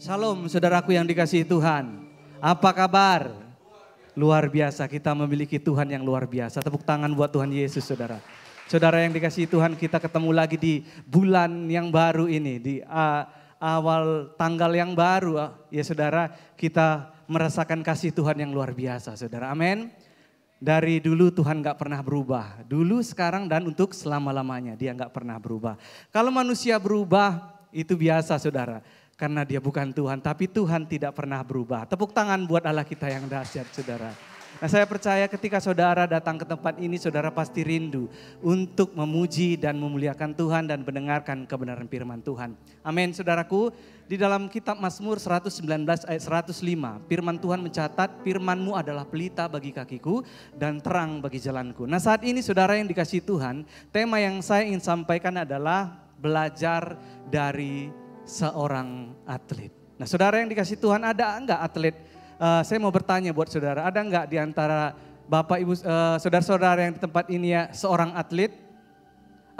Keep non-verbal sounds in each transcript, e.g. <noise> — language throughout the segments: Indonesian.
Shalom saudaraku yang dikasihi Tuhan. Apa kabar? Luar biasa kita memiliki Tuhan yang luar biasa. Tepuk tangan buat Tuhan Yesus saudara. Saudara yang dikasihi Tuhan kita ketemu lagi di bulan yang baru ini. Di uh, awal tanggal yang baru uh, ya saudara kita merasakan kasih Tuhan yang luar biasa saudara. Amin. Dari dulu Tuhan gak pernah berubah. Dulu, sekarang, dan untuk selama-lamanya. Dia gak pernah berubah. Kalau manusia berubah, itu biasa saudara karena dia bukan Tuhan, tapi Tuhan tidak pernah berubah. Tepuk tangan buat Allah kita yang dahsyat, saudara. Nah saya percaya ketika saudara datang ke tempat ini, saudara pasti rindu untuk memuji dan memuliakan Tuhan dan mendengarkan kebenaran firman Tuhan. Amin, saudaraku. Di dalam kitab Mazmur 119 ayat 105, firman Tuhan mencatat, firmanmu adalah pelita bagi kakiku dan terang bagi jalanku. Nah saat ini saudara yang dikasih Tuhan, tema yang saya ingin sampaikan adalah belajar dari seorang atlet. Nah saudara yang dikasih Tuhan ada enggak atlet? Uh, saya mau bertanya buat saudara, ada enggak di antara bapak ibu uh, saudara-saudara yang di tempat ini ya seorang atlet?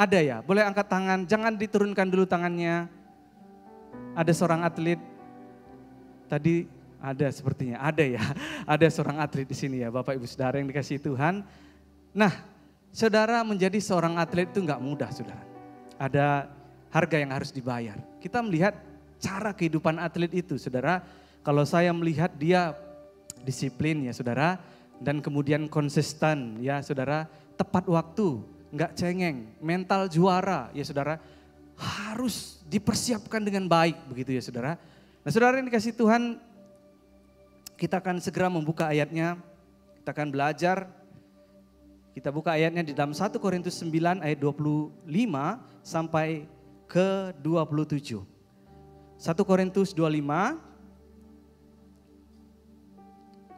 Ada ya, boleh angkat tangan, jangan diturunkan dulu tangannya. Ada seorang atlet, tadi ada sepertinya, ada ya, <laughs> ada seorang atlet di sini ya bapak ibu saudara yang dikasih Tuhan. Nah saudara menjadi seorang atlet itu enggak mudah saudara. Ada harga yang harus dibayar. Kita melihat cara kehidupan atlet itu, saudara. Kalau saya melihat dia disiplin ya saudara, dan kemudian konsisten ya saudara, tepat waktu, nggak cengeng, mental juara ya saudara, harus dipersiapkan dengan baik begitu ya saudara. Nah saudara yang dikasih Tuhan, kita akan segera membuka ayatnya, kita akan belajar kita buka ayatnya di dalam 1 Korintus 9 ayat 25 sampai ke-27. 1 Korintus 25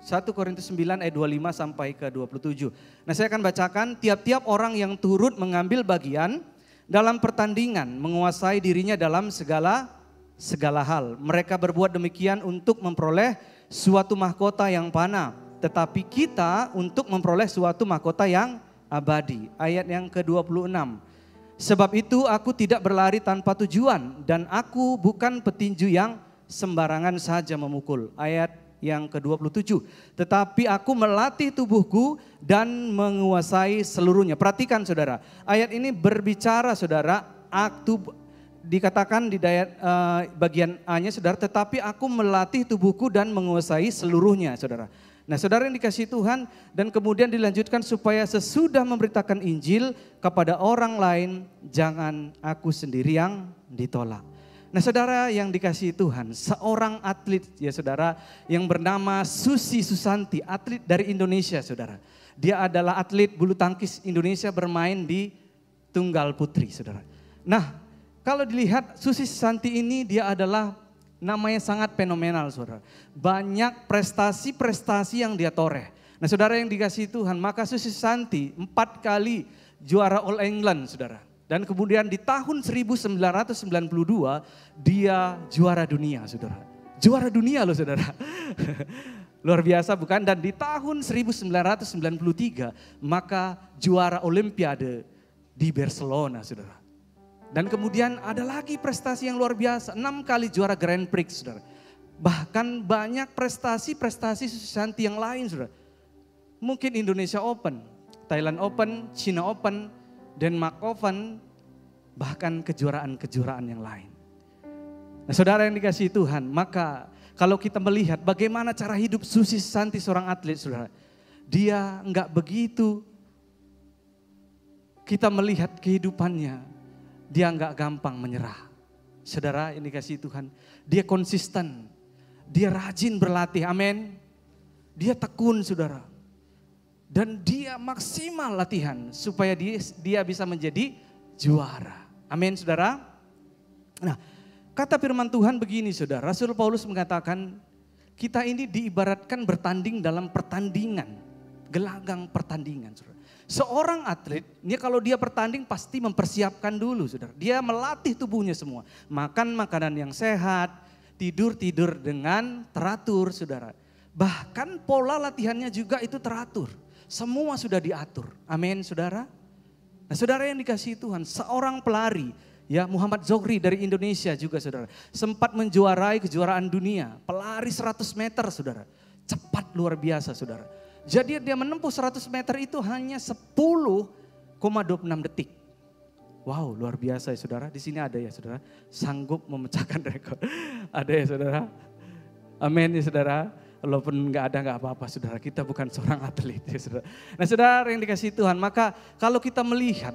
1 Korintus 9 ayat 25 sampai ke 27. Nah saya akan bacakan tiap-tiap orang yang turut mengambil bagian dalam pertandingan menguasai dirinya dalam segala segala hal. Mereka berbuat demikian untuk memperoleh suatu mahkota yang panah. Tetapi kita untuk memperoleh suatu mahkota yang abadi. Ayat yang ke-26. Sebab itu aku tidak berlari tanpa tujuan dan aku bukan petinju yang sembarangan saja memukul. Ayat yang ke-27. Tetapi aku melatih tubuhku dan menguasai seluruhnya. Perhatikan saudara, ayat ini berbicara saudara, aktu dikatakan di dayat, uh, bagian A-nya saudara, tetapi aku melatih tubuhku dan menguasai seluruhnya saudara. Nah saudara yang dikasih Tuhan dan kemudian dilanjutkan supaya sesudah memberitakan Injil kepada orang lain jangan aku sendiri yang ditolak. Nah saudara yang dikasih Tuhan, seorang atlet ya saudara yang bernama Susi Susanti, atlet dari Indonesia saudara. Dia adalah atlet bulu tangkis Indonesia bermain di tunggal putri saudara. Nah kalau dilihat Susi Susanti ini dia adalah namanya sangat fenomenal saudara. Banyak prestasi-prestasi yang dia toreh. Nah saudara yang dikasih Tuhan, maka Susi Santi empat kali juara All England saudara. Dan kemudian di tahun 1992 dia juara dunia saudara. Juara dunia loh saudara. <laughs> Luar biasa bukan? Dan di tahun 1993 maka juara olimpiade di Barcelona saudara. Dan kemudian ada lagi prestasi yang luar biasa. Enam kali juara Grand Prix, saudara. Bahkan banyak prestasi-prestasi Susanti yang lain, saudara. Mungkin Indonesia Open, Thailand Open, China Open, Denmark Open, bahkan kejuaraan-kejuaraan yang lain. Nah saudara yang dikasih Tuhan, maka kalau kita melihat bagaimana cara hidup Susi Santi seorang atlet, saudara. Dia enggak begitu kita melihat kehidupannya dia nggak gampang menyerah. Saudara ini kasih Tuhan, dia konsisten, dia rajin berlatih, amin. Dia tekun saudara. Dan dia maksimal latihan supaya dia, dia bisa menjadi juara. Amin saudara. Nah kata firman Tuhan begini saudara, Rasul Paulus mengatakan kita ini diibaratkan bertanding dalam pertandingan, gelagang pertandingan saudara. Seorang atlet, ini kalau dia bertanding pasti mempersiapkan dulu, saudara. Dia melatih tubuhnya semua. Makan makanan yang sehat, tidur-tidur dengan teratur, saudara. Bahkan pola latihannya juga itu teratur. Semua sudah diatur. Amin, saudara. Nah, saudara yang dikasih Tuhan, seorang pelari, Ya, Muhammad Zohri dari Indonesia juga saudara. Sempat menjuarai kejuaraan dunia. Pelari 100 meter saudara. Cepat luar biasa saudara. Jadi dia menempuh 100 meter itu hanya 10,26 detik. Wow luar biasa ya saudara. Di sini ada ya saudara. Sanggup memecahkan <laughs> rekor. ada ya saudara. Amin ya saudara. Walaupun nggak ada nggak apa-apa saudara. Kita bukan seorang atlet ya saudara. Nah saudara yang dikasih Tuhan. Maka kalau kita melihat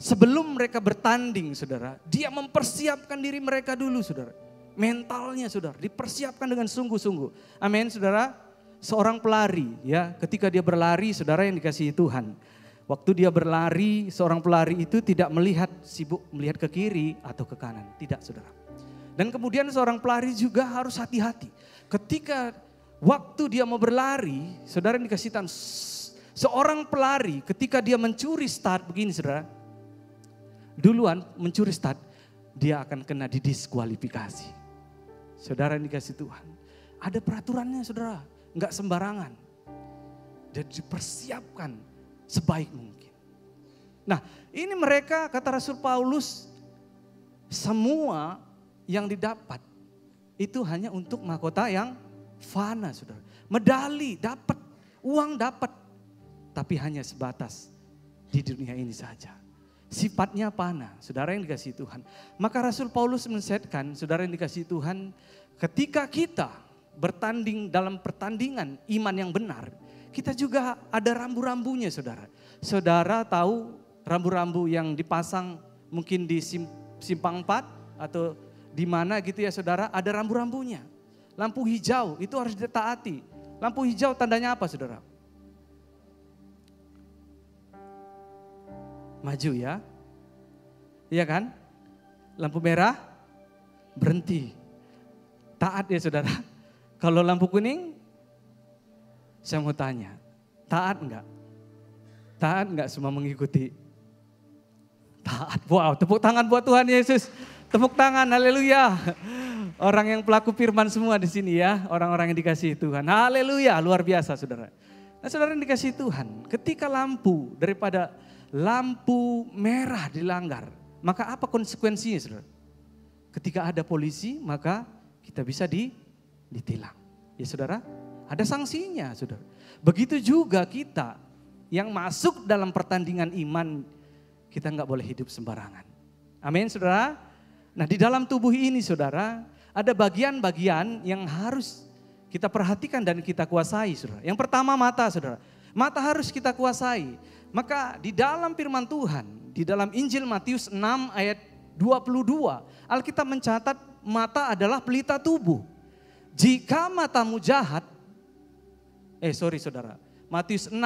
Sebelum mereka bertanding saudara, dia mempersiapkan diri mereka dulu saudara. Mentalnya saudara, dipersiapkan dengan sungguh-sungguh. Amin saudara. Seorang pelari ya, ketika dia berlari saudara yang dikasihi Tuhan. Waktu dia berlari, seorang pelari itu tidak melihat sibuk melihat ke kiri atau ke kanan. Tidak saudara. Dan kemudian seorang pelari juga harus hati-hati. Ketika waktu dia mau berlari, saudara yang dikasih Tuhan. Seorang pelari ketika dia mencuri start begini saudara duluan mencuri start, dia akan kena didiskualifikasi. Saudara yang dikasih Tuhan. Ada peraturannya saudara, nggak sembarangan. Dan dipersiapkan sebaik mungkin. Nah ini mereka kata Rasul Paulus, semua yang didapat itu hanya untuk mahkota yang fana saudara. Medali dapat, uang dapat, tapi hanya sebatas di dunia ini saja sifatnya panah, saudara yang dikasih Tuhan. Maka Rasul Paulus mensetkan, saudara yang dikasih Tuhan, ketika kita bertanding dalam pertandingan iman yang benar, kita juga ada rambu-rambunya saudara. Saudara tahu rambu-rambu yang dipasang mungkin di simpang 4 atau di mana gitu ya saudara, ada rambu-rambunya. Lampu hijau itu harus ditaati. Lampu hijau tandanya apa saudara? maju ya. Iya kan? Lampu merah berhenti. Taat ya saudara. Kalau lampu kuning, saya mau tanya, taat enggak? Taat enggak semua mengikuti? Taat. Wow, tepuk tangan buat Tuhan Yesus. Tepuk tangan, haleluya. Orang yang pelaku firman semua di sini ya, orang-orang yang dikasih Tuhan. Haleluya, luar biasa saudara. Nah saudara yang dikasih Tuhan, ketika lampu daripada lampu merah dilanggar, maka apa konsekuensinya saudara? Ketika ada polisi maka kita bisa di, ditilang. Ya saudara, ada sanksinya saudara. Begitu juga kita yang masuk dalam pertandingan iman, kita nggak boleh hidup sembarangan. Amin saudara. Nah di dalam tubuh ini saudara, ada bagian-bagian yang harus kita perhatikan dan kita kuasai saudara. Yang pertama mata saudara. Mata harus kita kuasai. Maka di dalam firman Tuhan, di dalam Injil Matius 6 ayat 22, Alkitab mencatat mata adalah pelita tubuh. Jika matamu jahat, eh sorry saudara, Matius 6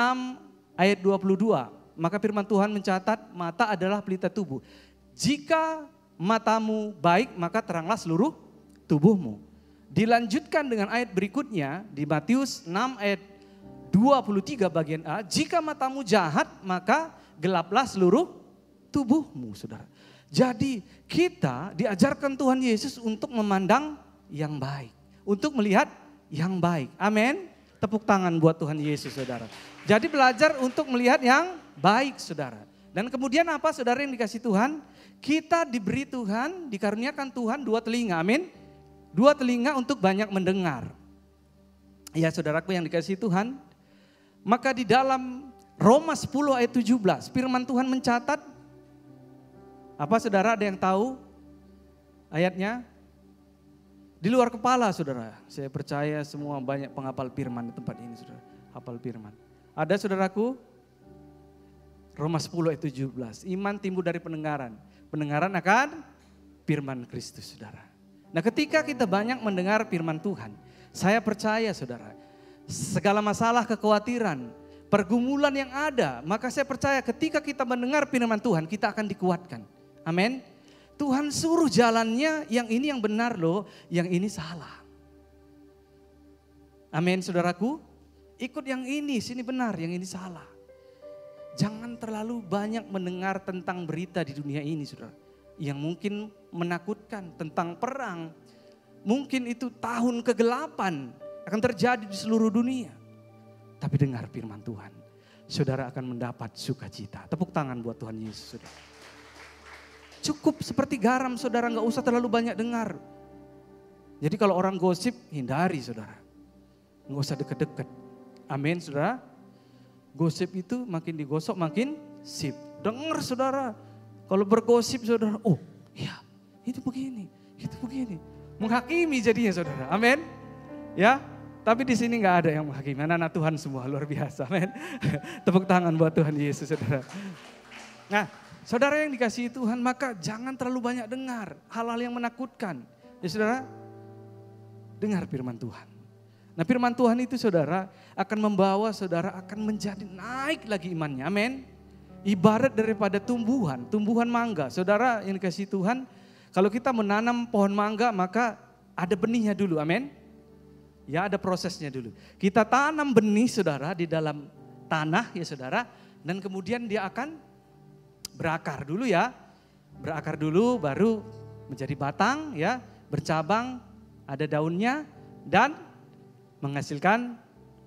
ayat 22, maka firman Tuhan mencatat mata adalah pelita tubuh. Jika matamu baik, maka teranglah seluruh tubuhmu. Dilanjutkan dengan ayat berikutnya di Matius 6 ayat 23 bagian A, jika matamu jahat maka gelaplah seluruh tubuhmu saudara. Jadi kita diajarkan Tuhan Yesus untuk memandang yang baik. Untuk melihat yang baik. Amin. Tepuk tangan buat Tuhan Yesus saudara. Jadi belajar untuk melihat yang baik saudara. Dan kemudian apa saudara yang dikasih Tuhan? Kita diberi Tuhan, dikaruniakan Tuhan dua telinga. Amin. Dua telinga untuk banyak mendengar. Ya saudaraku yang dikasih Tuhan, maka di dalam Roma 10 ayat 17 firman Tuhan mencatat apa saudara ada yang tahu ayatnya? Di luar kepala saudara, saya percaya semua banyak penghafal firman di tempat ini saudara, hafal firman. Ada saudaraku? Roma 10 ayat 17, iman timbul dari pendengaran. Pendengaran akan firman Kristus saudara. Nah ketika kita banyak mendengar firman Tuhan, saya percaya saudara, segala masalah, kekhawatiran, pergumulan yang ada, maka saya percaya ketika kita mendengar firman Tuhan, kita akan dikuatkan. Amin. Tuhan suruh jalannya yang ini yang benar loh, yang ini salah. Amin saudaraku. Ikut yang ini, sini benar, yang ini salah. Jangan terlalu banyak mendengar tentang berita di dunia ini saudara. Yang mungkin menakutkan tentang perang. Mungkin itu tahun kegelapan akan terjadi di seluruh dunia. Tapi dengar firman Tuhan, saudara akan mendapat sukacita. Tepuk tangan buat Tuhan Yesus. Saudara. Cukup seperti garam saudara nggak usah terlalu banyak dengar. Jadi kalau orang gosip hindari saudara. Nggak usah deket-deket. Amin saudara. Gosip itu makin digosok makin sip. Dengar saudara. Kalau bergosip saudara, oh ya itu begini, itu begini. Menghakimi jadinya saudara. Amin. Ya, tapi di sini nggak ada yang menghakimi. Anak-anak Tuhan semua luar biasa. Amin. <laughs> Tepuk tangan buat Tuhan Yesus saudara. Nah, saudara yang dikasihi Tuhan, maka jangan terlalu banyak dengar hal-hal yang menakutkan. Ya saudara, dengar firman Tuhan. Nah firman Tuhan itu saudara akan membawa saudara akan menjadi naik lagi imannya. Amin. Ibarat daripada tumbuhan, tumbuhan mangga. Saudara yang dikasih Tuhan, kalau kita menanam pohon mangga maka ada benihnya dulu. Amin. Ya ada prosesnya dulu. Kita tanam benih saudara di dalam tanah ya saudara. Dan kemudian dia akan berakar dulu ya. Berakar dulu baru menjadi batang ya. Bercabang, ada daunnya dan menghasilkan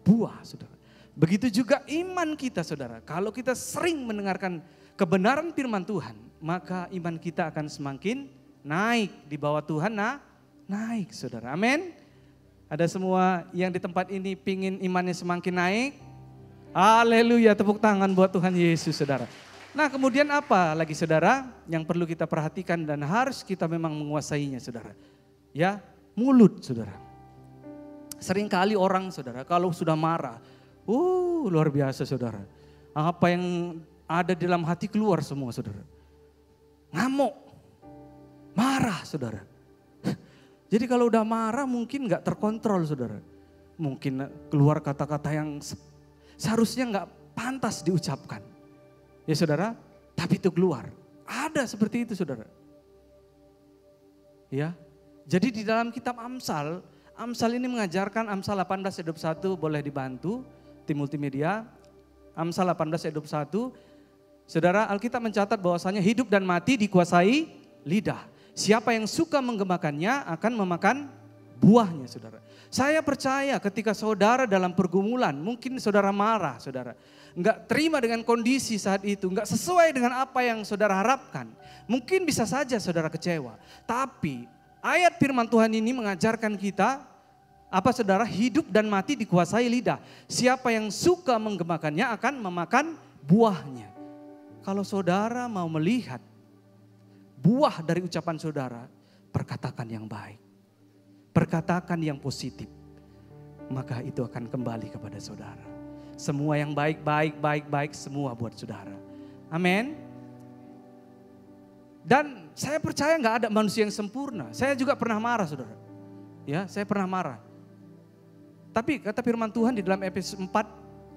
buah saudara. Begitu juga iman kita saudara. Kalau kita sering mendengarkan kebenaran firman Tuhan. Maka iman kita akan semakin naik di bawah Tuhan. Nah, naik saudara. Amin. Ada semua yang di tempat ini pingin imannya semakin naik? Haleluya, tepuk tangan buat Tuhan Yesus saudara. Nah kemudian apa lagi saudara yang perlu kita perhatikan dan harus kita memang menguasainya saudara. Ya mulut saudara. Seringkali orang saudara kalau sudah marah, uh luar biasa saudara. Apa yang ada dalam hati keluar semua saudara. Ngamuk, marah saudara. <laughs> Jadi kalau udah marah mungkin nggak terkontrol saudara. Mungkin keluar kata-kata yang seharusnya nggak pantas diucapkan. Ya saudara, tapi itu keluar. Ada seperti itu saudara. Ya, jadi di dalam kitab Amsal, Amsal ini mengajarkan Amsal 18 ayat 21 boleh dibantu tim multimedia. Amsal 18 ayat 21. Saudara, Alkitab mencatat bahwasanya hidup dan mati dikuasai lidah. Siapa yang suka menggemakannya akan memakan buahnya saudara. Saya percaya ketika saudara dalam pergumulan, mungkin saudara marah saudara. Enggak terima dengan kondisi saat itu, enggak sesuai dengan apa yang saudara harapkan. Mungkin bisa saja saudara kecewa. Tapi ayat firman Tuhan ini mengajarkan kita apa saudara hidup dan mati dikuasai lidah. Siapa yang suka menggemakannya akan memakan buahnya. Kalau saudara mau melihat buah dari ucapan saudara, perkatakan yang baik. Perkatakan yang positif. Maka itu akan kembali kepada saudara. Semua yang baik, baik, baik, baik semua buat saudara. Amin. Dan saya percaya nggak ada manusia yang sempurna. Saya juga pernah marah saudara. Ya, saya pernah marah. Tapi kata firman Tuhan di dalam Efesus 4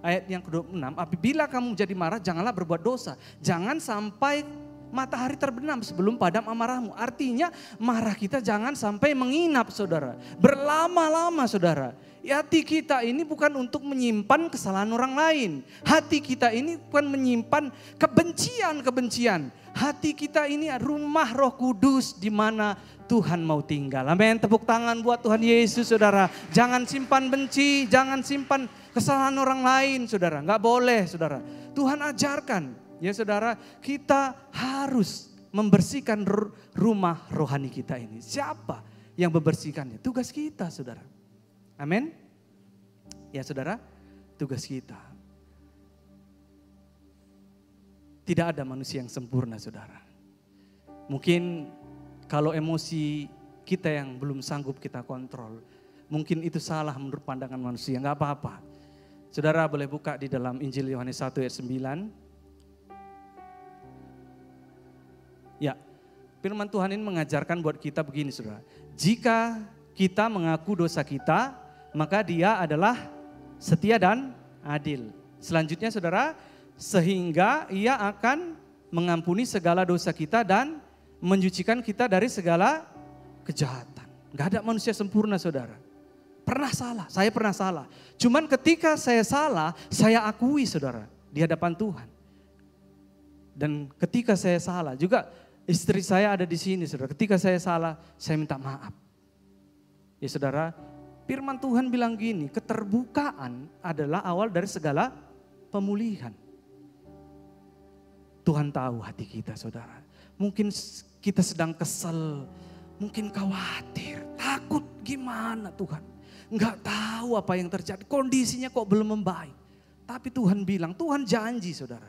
ayat yang ke-26, apabila kamu jadi marah janganlah berbuat dosa. Jangan sampai matahari terbenam sebelum padam amarahmu. Artinya marah kita jangan sampai menginap saudara. Berlama-lama saudara. Hati kita ini bukan untuk menyimpan kesalahan orang lain. Hati kita ini bukan menyimpan kebencian-kebencian. Hati kita ini rumah roh kudus di mana Tuhan mau tinggal. Amin. Tepuk tangan buat Tuhan Yesus saudara. Jangan simpan benci, jangan simpan kesalahan orang lain saudara. Nggak boleh saudara. Tuhan ajarkan Ya saudara, kita harus membersihkan rumah rohani kita ini. Siapa yang membersihkannya? Tugas kita saudara. Amin. Ya saudara, tugas kita. Tidak ada manusia yang sempurna saudara. Mungkin kalau emosi kita yang belum sanggup kita kontrol. Mungkin itu salah menurut pandangan manusia, nggak apa-apa. Saudara boleh buka di dalam Injil Yohanes 1 ayat 9. Ya, firman Tuhan ini mengajarkan buat kita begini saudara. Jika kita mengaku dosa kita, maka dia adalah setia dan adil. Selanjutnya saudara, sehingga ia akan mengampuni segala dosa kita dan menyucikan kita dari segala kejahatan. Gak ada manusia sempurna saudara. Pernah salah, saya pernah salah. Cuman ketika saya salah, saya akui saudara di hadapan Tuhan. Dan ketika saya salah juga Istri saya ada di sini, saudara. Ketika saya salah, saya minta maaf. Ya saudara, firman Tuhan bilang gini, keterbukaan adalah awal dari segala pemulihan. Tuhan tahu hati kita saudara. mungkin kita sedang kesel, mungkin khawatir, takut gimana Tuhan. Enggak tahu apa yang terjadi, kondisinya kok belum membaik. Tapi Tuhan bilang, Tuhan janji saudara.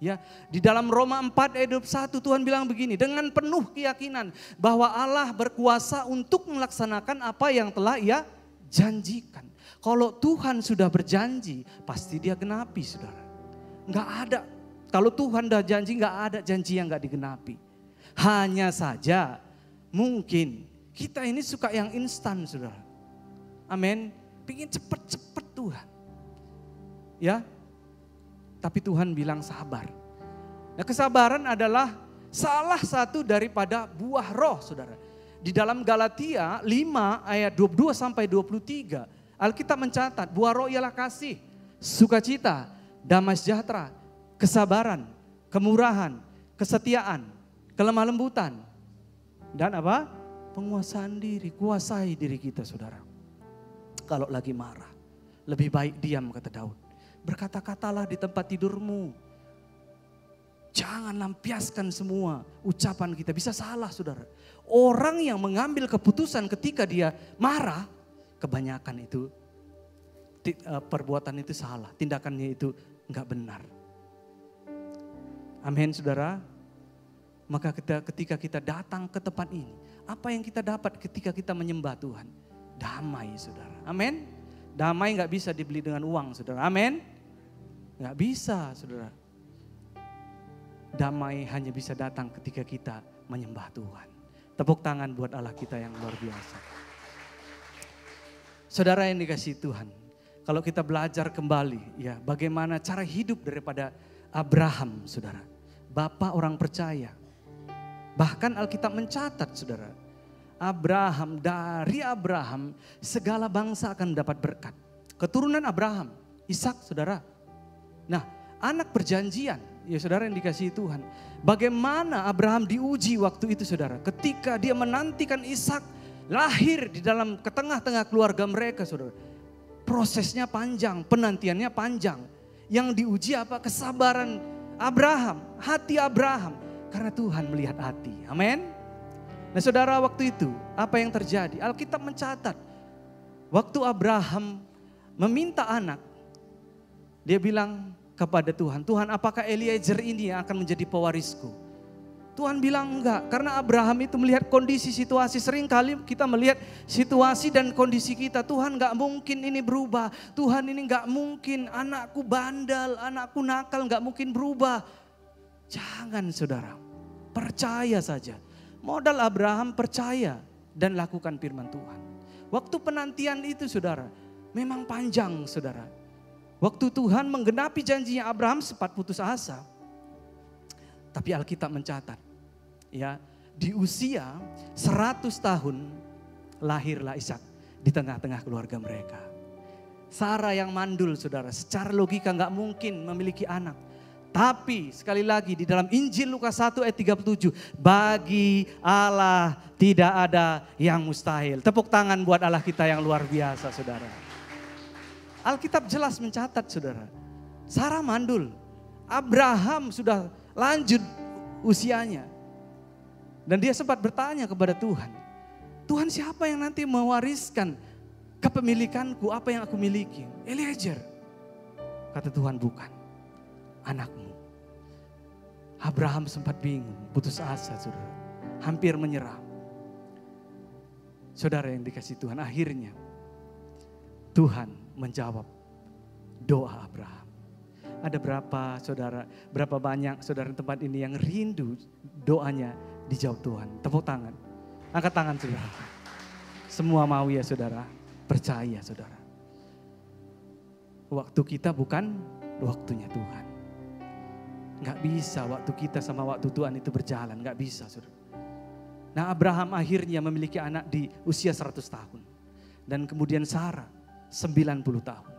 Ya, di dalam Roma 4 ayat 21 Tuhan bilang begini, dengan penuh keyakinan bahwa Allah berkuasa untuk melaksanakan apa yang telah ia janjikan. Kalau Tuhan sudah berjanji, pasti dia genapi saudara. Enggak ada, kalau Tuhan dah janji enggak ada janji yang enggak digenapi. Hanya saja mungkin kita ini suka yang instan saudara. Amin. Pingin cepet-cepet Tuhan. Ya, tapi Tuhan bilang sabar. Nah kesabaran adalah salah satu daripada buah roh saudara. Di dalam Galatia 5 ayat 22 sampai 23. Alkitab mencatat buah roh ialah kasih, sukacita, damai sejahtera, kesabaran, kemurahan, kesetiaan, kelemah lembutan. Dan apa? Penguasaan diri, kuasai diri kita saudara. Kalau lagi marah, lebih baik diam kata Daud. Berkata-katalah di tempat tidurmu. Jangan lampiaskan semua ucapan kita. Bisa salah saudara. Orang yang mengambil keputusan ketika dia marah, kebanyakan itu eh, perbuatan itu salah. Tindakannya itu enggak benar. Amin saudara. Maka kita, ketika kita datang ke tempat ini, apa yang kita dapat ketika kita menyembah Tuhan? Damai saudara. Amin. Damai nggak bisa dibeli dengan uang, saudara. Amin. Nggak bisa, saudara. Damai hanya bisa datang ketika kita menyembah Tuhan. Tepuk tangan buat Allah kita yang luar biasa. Saudara yang dikasih Tuhan, kalau kita belajar kembali, ya bagaimana cara hidup daripada Abraham, saudara. Bapak orang percaya. Bahkan Alkitab mencatat, saudara, Abraham, dari Abraham segala bangsa akan mendapat berkat. Keturunan Abraham, Ishak saudara. Nah anak perjanjian, ya saudara yang dikasihi Tuhan. Bagaimana Abraham diuji waktu itu saudara. Ketika dia menantikan Ishak lahir di dalam ke tengah-tengah keluarga mereka saudara. Prosesnya panjang, penantiannya panjang. Yang diuji apa? Kesabaran Abraham, hati Abraham. Karena Tuhan melihat hati. Amin. Nah saudara waktu itu apa yang terjadi? Alkitab mencatat waktu Abraham meminta anak, dia bilang kepada Tuhan, Tuhan apakah Eliezer ini yang akan menjadi pewarisku? Tuhan bilang enggak, karena Abraham itu melihat kondisi situasi. Sering kali kita melihat situasi dan kondisi kita. Tuhan enggak mungkin ini berubah. Tuhan ini enggak mungkin anakku bandel, anakku nakal enggak mungkin berubah. Jangan saudara, percaya saja. Modal Abraham percaya dan lakukan firman Tuhan. Waktu penantian itu saudara, memang panjang saudara. Waktu Tuhan menggenapi janjinya Abraham sempat putus asa. Tapi Alkitab mencatat, ya di usia 100 tahun lahirlah Ishak di tengah-tengah keluarga mereka. Sarah yang mandul saudara, secara logika nggak mungkin memiliki anak. Tapi sekali lagi di dalam Injil Lukas 1 ayat 37. Bagi Allah tidak ada yang mustahil. Tepuk tangan buat Allah kita yang luar biasa saudara. Alkitab jelas mencatat saudara. Sarah mandul. Abraham sudah lanjut usianya. Dan dia sempat bertanya kepada Tuhan. Tuhan siapa yang nanti mewariskan kepemilikanku apa yang aku miliki? Eliezer. Kata Tuhan bukan anakmu. Abraham sempat bingung, putus asa saudara. Hampir menyerah. Saudara yang dikasih Tuhan, akhirnya Tuhan menjawab doa Abraham. Ada berapa saudara, berapa banyak saudara tempat ini yang rindu doanya dijawab Tuhan. Tepuk tangan, angkat tangan saudara. Semua mau ya saudara, percaya saudara. Waktu kita bukan waktunya Tuhan. Nggak bisa waktu kita sama waktu Tuhan itu berjalan. Nggak bisa saudara. Nah Abraham akhirnya memiliki anak di usia 100 tahun. Dan kemudian Sarah 90 tahun.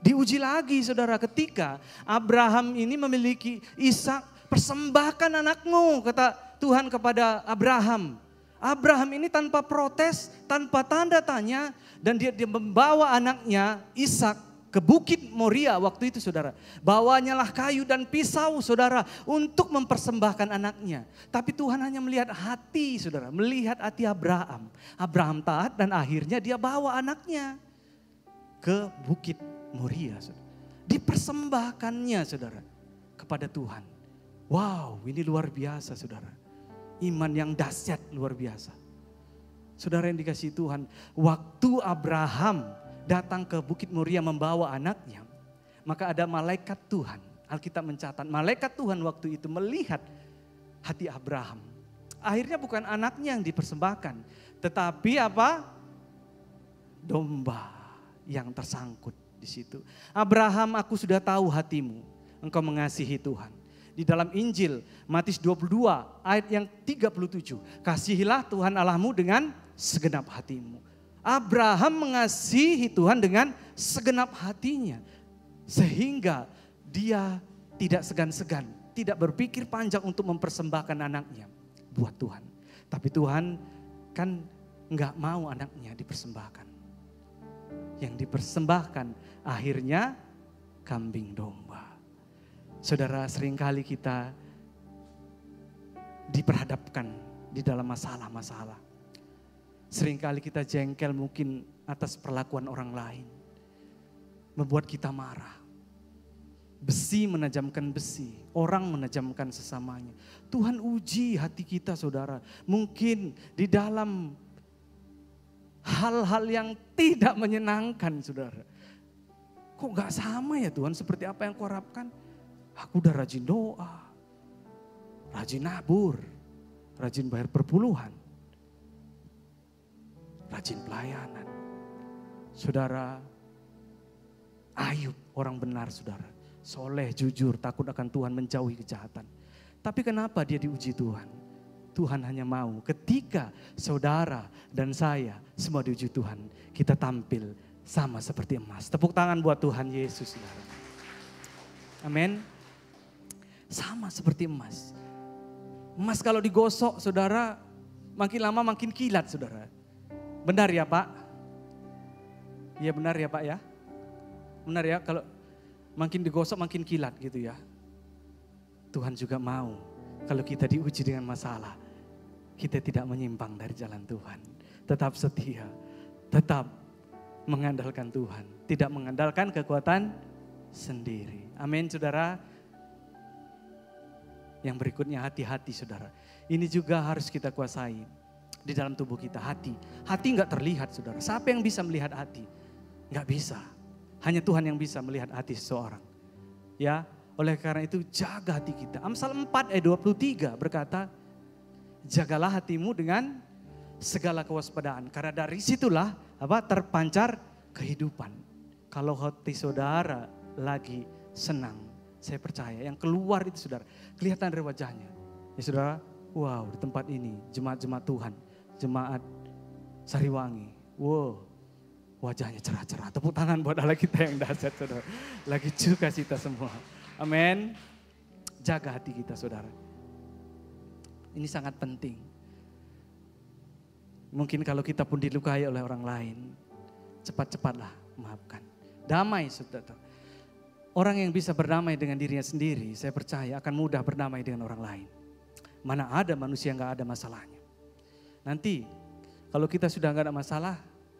Diuji lagi saudara ketika Abraham ini memiliki Ishak persembahkan anakmu kata Tuhan kepada Abraham. Abraham ini tanpa protes, tanpa tanda tanya dan dia, dia membawa anaknya Ishak ke bukit Moria waktu itu saudara. Bawanyalah kayu dan pisau saudara untuk mempersembahkan anaknya. Tapi Tuhan hanya melihat hati saudara, melihat hati Abraham. Abraham taat dan akhirnya dia bawa anaknya ke bukit Moria. Saudara. Dipersembahkannya saudara kepada Tuhan. Wow ini luar biasa saudara. Iman yang dahsyat luar biasa. Saudara yang dikasih Tuhan, waktu Abraham datang ke Bukit Moria membawa anaknya, maka ada malaikat Tuhan. Alkitab mencatat, malaikat Tuhan waktu itu melihat hati Abraham. Akhirnya bukan anaknya yang dipersembahkan, tetapi apa? Domba yang tersangkut di situ. Abraham, aku sudah tahu hatimu, engkau mengasihi Tuhan. Di dalam Injil Matius 22 ayat yang 37. Kasihilah Tuhan Allahmu dengan segenap hatimu Abraham mengasihi Tuhan dengan segenap hatinya. Sehingga dia tidak segan-segan, tidak berpikir panjang untuk mempersembahkan anaknya buat Tuhan. Tapi Tuhan kan nggak mau anaknya dipersembahkan. Yang dipersembahkan akhirnya kambing domba. Saudara sering kali kita diperhadapkan di dalam masalah-masalah Seringkali kita jengkel mungkin atas perlakuan orang lain. Membuat kita marah. Besi menajamkan besi, orang menajamkan sesamanya. Tuhan uji hati kita saudara. Mungkin di dalam hal-hal yang tidak menyenangkan saudara. Kok gak sama ya Tuhan seperti apa yang kau harapkan? Aku udah rajin doa, rajin nabur, rajin bayar perpuluhan rajin pelayanan. Saudara, Ayub orang benar saudara. Soleh, jujur, takut akan Tuhan, menjauhi kejahatan. Tapi kenapa dia diuji Tuhan? Tuhan hanya mau ketika saudara dan saya semua diuji Tuhan. Kita tampil sama seperti emas. Tepuk tangan buat Tuhan Yesus. Saudara. Amin. Sama seperti emas. Emas kalau digosok saudara makin lama makin kilat saudara. Benar ya Pak? Iya benar ya Pak ya? Benar ya kalau makin digosok makin kilat gitu ya. Tuhan juga mau kalau kita diuji dengan masalah, kita tidak menyimpang dari jalan Tuhan. Tetap setia, tetap mengandalkan Tuhan. Tidak mengandalkan kekuatan sendiri. Amin saudara. Yang berikutnya hati-hati saudara. Ini juga harus kita kuasai di dalam tubuh kita, hati. Hati nggak terlihat saudara. Siapa yang bisa melihat hati? Nggak bisa. Hanya Tuhan yang bisa melihat hati seseorang. Ya, oleh karena itu jaga hati kita. Amsal 4 ayat 23 berkata, jagalah hatimu dengan segala kewaspadaan. Karena dari situlah apa terpancar kehidupan. Kalau hati saudara lagi senang, saya percaya yang keluar itu saudara, kelihatan dari wajahnya. Ya saudara, wow di tempat ini jemaat-jemaat Tuhan jemaat Sariwangi. Wow, wajahnya cerah-cerah. Tepuk tangan buat Allah kita yang dahsyat saudara. Lagi juga kita semua. Amin. Jaga hati kita saudara. Ini sangat penting. Mungkin kalau kita pun dilukai oleh orang lain, cepat-cepatlah maafkan. Damai saudara. Orang yang bisa berdamai dengan dirinya sendiri, saya percaya akan mudah berdamai dengan orang lain. Mana ada manusia yang gak ada masalahnya. Nanti kalau kita sudah nggak ada masalah,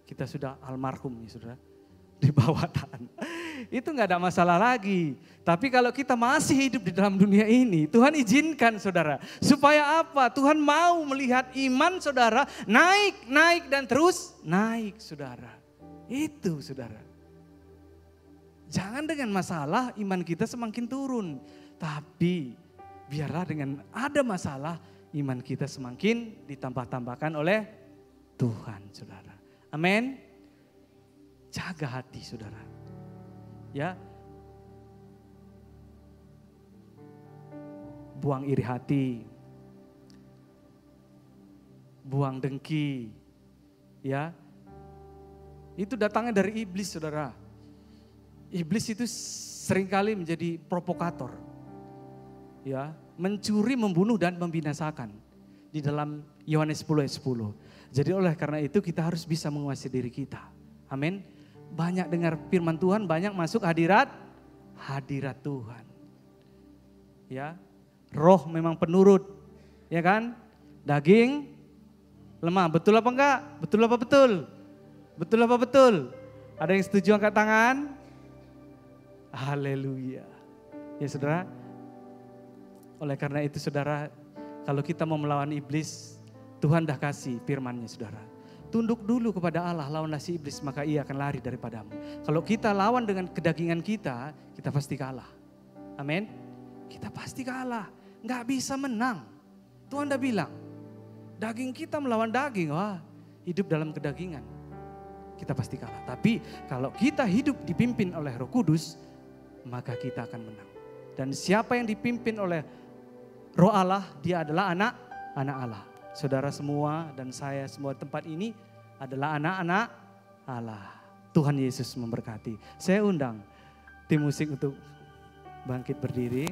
kita sudah almarhum nih saudara. <laughs> Di bawah tanah. <laughs> Itu nggak ada masalah lagi. Tapi kalau kita masih hidup di dalam dunia ini, Tuhan izinkan saudara. Supaya apa? Tuhan mau melihat iman saudara naik, naik dan terus naik saudara. Itu saudara. Jangan dengan masalah iman kita semakin turun. Tapi biarlah dengan ada masalah iman kita semakin ditambah-tambahkan oleh Tuhan, saudara. Amin. Jaga hati, saudara. Ya. Buang iri hati. Buang dengki. Ya. Itu datangnya dari iblis, saudara. Iblis itu sering kali menjadi provokator. Ya, mencuri, membunuh dan membinasakan. Di dalam Yohanes 10 ayat 10. Jadi oleh karena itu kita harus bisa menguasai diri kita. Amin. banyak dengar firman Tuhan, banyak masuk hadirat hadirat Tuhan. Ya. Roh memang penurut, ya kan? Daging lemah. Betul apa enggak? Betul apa betul? Betul apa betul? Ada yang setuju angkat tangan? Haleluya. Ya saudara, oleh karena itu saudara, kalau kita mau melawan iblis, Tuhan dah kasih firmannya saudara. Tunduk dulu kepada Allah, lawanlah si iblis, maka ia akan lari daripadamu. Kalau kita lawan dengan kedagingan kita, kita pasti kalah. Amin. Kita pasti kalah. Nggak bisa menang. Tuhan dah bilang, daging kita melawan daging, wah hidup dalam kedagingan. Kita pasti kalah. Tapi kalau kita hidup dipimpin oleh roh kudus, maka kita akan menang. Dan siapa yang dipimpin oleh roh Allah, dia adalah anak anak Allah. Saudara semua dan saya semua tempat ini adalah anak-anak Allah. Tuhan Yesus memberkati. Saya undang tim musik untuk bangkit berdiri.